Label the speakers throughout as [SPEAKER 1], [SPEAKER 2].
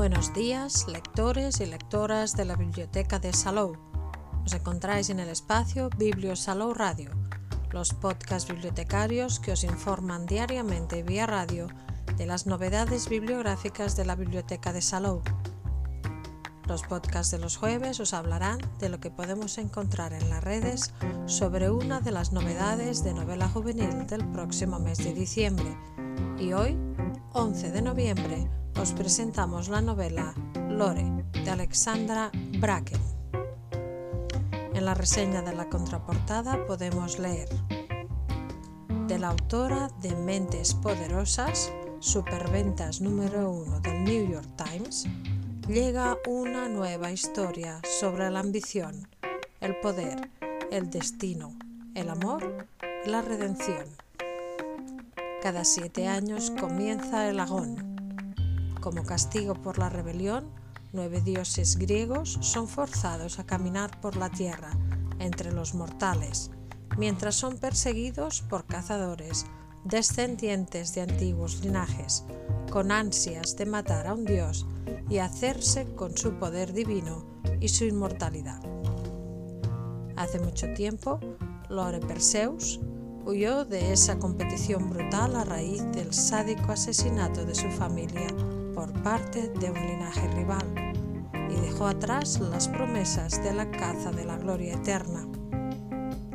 [SPEAKER 1] Buenos días, lectores y lectoras de la Biblioteca de Salou. Os encontráis en el espacio Biblio Salou Radio, los podcasts bibliotecarios que os informan diariamente vía radio de las novedades bibliográficas de la Biblioteca de Salou. Los podcasts de los jueves os hablarán de lo que podemos encontrar en las redes sobre una de las novedades de novela juvenil del próximo mes de diciembre. Y hoy, 11 de noviembre, os presentamos la novela Lore de Alexandra Bracken. En la reseña de la contraportada podemos leer de la autora de Mentes Poderosas, superventas número uno del New York Times, llega una nueva historia sobre la ambición, el poder, el destino, el amor la redención. Cada siete años comienza el agón, como castigo por la rebelión, nueve dioses griegos son forzados a caminar por la tierra entre los mortales, mientras son perseguidos por cazadores, descendientes de antiguos linajes, con ansias de matar a un dios y hacerse con su poder divino y su inmortalidad. Hace mucho tiempo, Lore Perseus huyó de esa competición brutal a raíz del sádico asesinato de su familia por parte de un linaje rival y dejó atrás las promesas de la caza de la gloria eterna.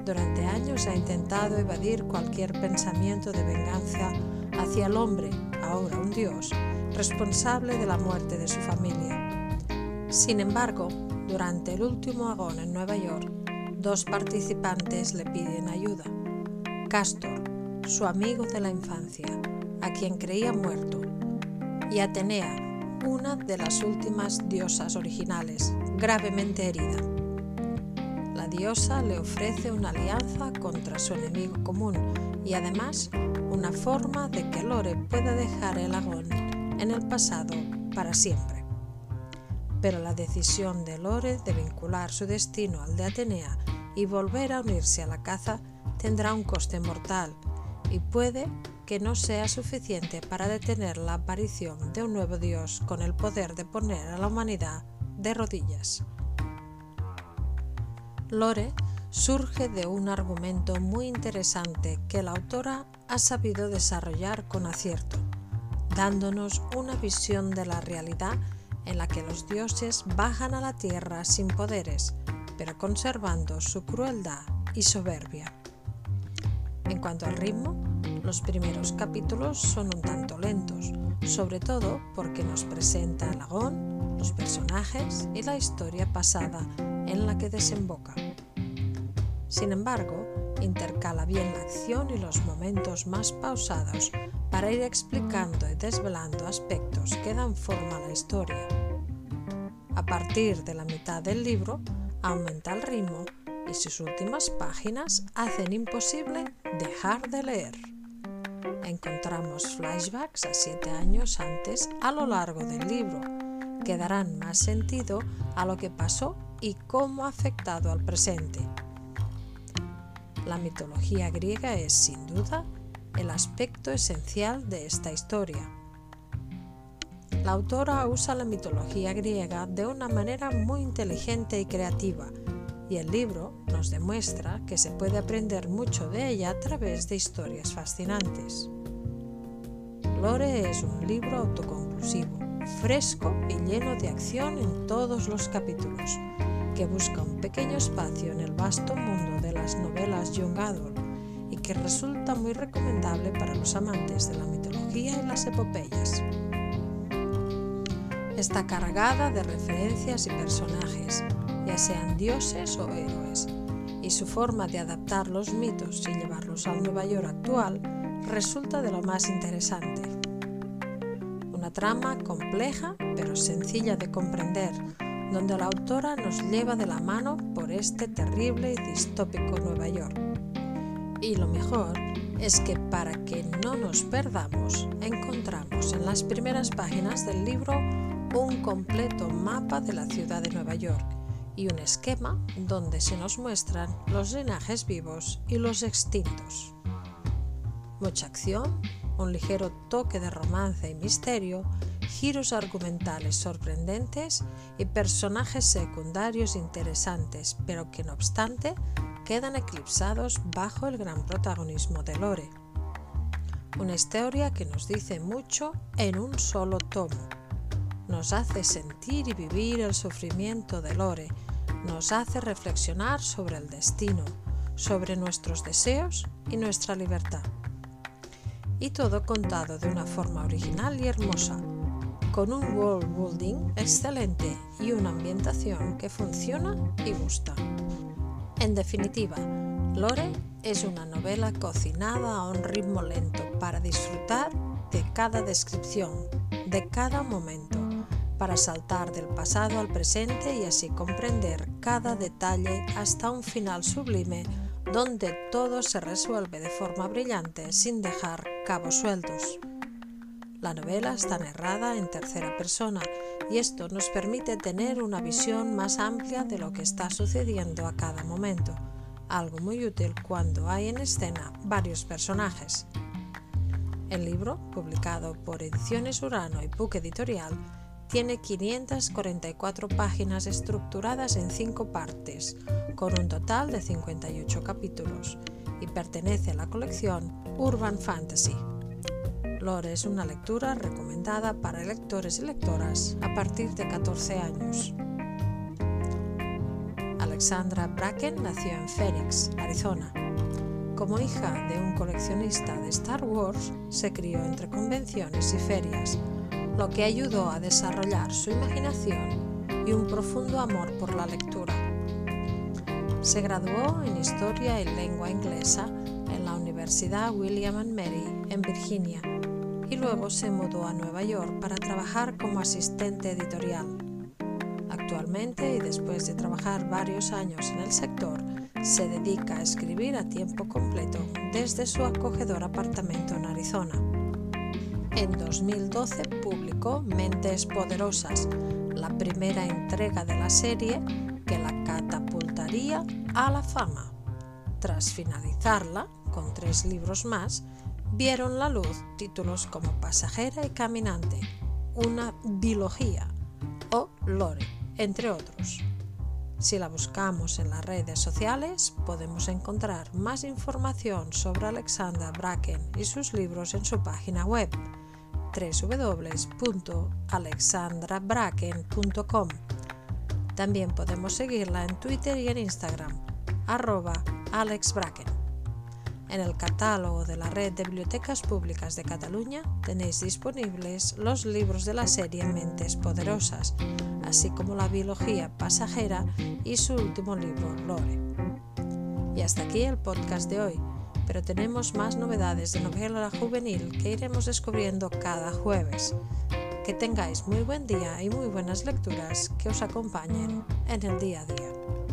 [SPEAKER 1] Durante años ha intentado evadir cualquier pensamiento de venganza hacia el hombre, ahora un dios, responsable de la muerte de su familia. Sin embargo, durante el último agón en Nueva York, dos participantes le piden ayuda. Castor, su amigo de la infancia, a quien creía muerto, y Atenea, una de las últimas diosas originales, gravemente herida. La diosa le ofrece una alianza contra su enemigo común y además una forma de que Lore pueda dejar el agón en el pasado para siempre. Pero la decisión de Lore de vincular su destino al de Atenea y volver a unirse a la caza tendrá un coste mortal y puede que no sea suficiente para detener la aparición de un nuevo Dios con el poder de poner a la humanidad de rodillas. Lore surge de un argumento muy interesante que la autora ha sabido desarrollar con acierto, dándonos una visión de la realidad en la que los dioses bajan a la tierra sin poderes, pero conservando su crueldad y soberbia. En cuanto al ritmo, los primeros capítulos son un tanto lentos, sobre todo porque nos presenta el agón, los personajes y la historia pasada en la que desemboca. Sin embargo, intercala bien la acción y los momentos más pausados para ir explicando y desvelando aspectos que dan forma a la historia. A partir de la mitad del libro, aumenta el ritmo y sus últimas páginas hacen imposible dejar de leer. Encontramos flashbacks a siete años antes a lo largo del libro, que darán más sentido a lo que pasó y cómo ha afectado al presente. La mitología griega es, sin duda, el aspecto esencial de esta historia. La autora usa la mitología griega de una manera muy inteligente y creativa, y el libro demuestra que se puede aprender mucho de ella a través de historias fascinantes. Lore es un libro autoconclusivo, fresco y lleno de acción en todos los capítulos, que busca un pequeño espacio en el vasto mundo de las novelas young adult y que resulta muy recomendable para los amantes de la mitología y las epopeyas. Está cargada de referencias y personajes, ya sean dioses o héroes, y su forma de adaptar los mitos y llevarlos al Nueva York actual resulta de lo más interesante. Una trama compleja pero sencilla de comprender, donde la autora nos lleva de la mano por este terrible y distópico Nueva York. Y lo mejor es que para que no nos perdamos, encontramos en las primeras páginas del libro un completo mapa de la ciudad de Nueva York y un esquema donde se nos muestran los linajes vivos y los extintos. Mucha acción, un ligero toque de romance y misterio giros argumentales sorprendentes y personajes secundarios interesantes, pero que no obstante quedan eclipsados bajo el gran protagonismo de Lore. Una historia que nos dice mucho en un solo tomo. Nos hace sentir y vivir el sufrimiento de Lore, nos hace reflexionar sobre el destino, sobre nuestros deseos y nuestra libertad. Y todo contado de una forma original y hermosa, con un world building excelente y una ambientación que funciona y gusta. En definitiva, Lore es una novela cocinada a un ritmo lento para disfrutar de cada descripción, de cada momento, para saltar del pasado al presente y así comprender cada detalle hasta un final sublime donde todo se resuelve de forma brillante sin dejar cabos sueltos. La novela está narrada en tercera persona y esto nos permite tener una visión más amplia de lo que está sucediendo a cada momento, algo muy útil cuando hay en escena varios personajes. El libro, publicado por Ediciones Urano y Puc Editorial, tiene 544 páginas estructuradas en 5 partes, con un total de 58 capítulos, y pertenece a la colección Urban Fantasy. Lore es una lectura recomendada para lectores y lectoras a partir de 14 años. Alexandra Bracken nació en Phoenix, Arizona. Como hija de un coleccionista de Star Wars, se crió entre convenciones y ferias, lo que ayudó a desarrollar su imaginación y un profundo amor por la lectura. Se graduó en Historia y Lengua Inglesa en la Universidad William ⁇ Mary en Virginia y luego se mudó a Nueva York para trabajar como asistente editorial. Actualmente, y después de trabajar varios años en el sector, se dedica a escribir a tiempo completo desde su acogedor apartamento en Arizona. En 2012 publicó Mentes Poderosas, la primera entrega de la serie que la catapultaría a la fama. Tras finalizarla, con tres libros más, vieron la luz títulos como Pasajera y Caminante, una biología o Lore, entre otros. Si la buscamos en las redes sociales, podemos encontrar más información sobre Alexandra Bracken y sus libros en su página web www.alexandrabracken.com. También podemos seguirla en Twitter y en Instagram, arroba alexbracken. En el catálogo de la Red de Bibliotecas Públicas de Cataluña tenéis disponibles los libros de la serie Mentes Poderosas, así como la biología pasajera y su último libro, Lore. Y hasta aquí el podcast de hoy pero tenemos más novedades de novela juvenil que iremos descubriendo cada jueves. Que tengáis muy buen día y muy buenas lecturas que os acompañen en el día a día.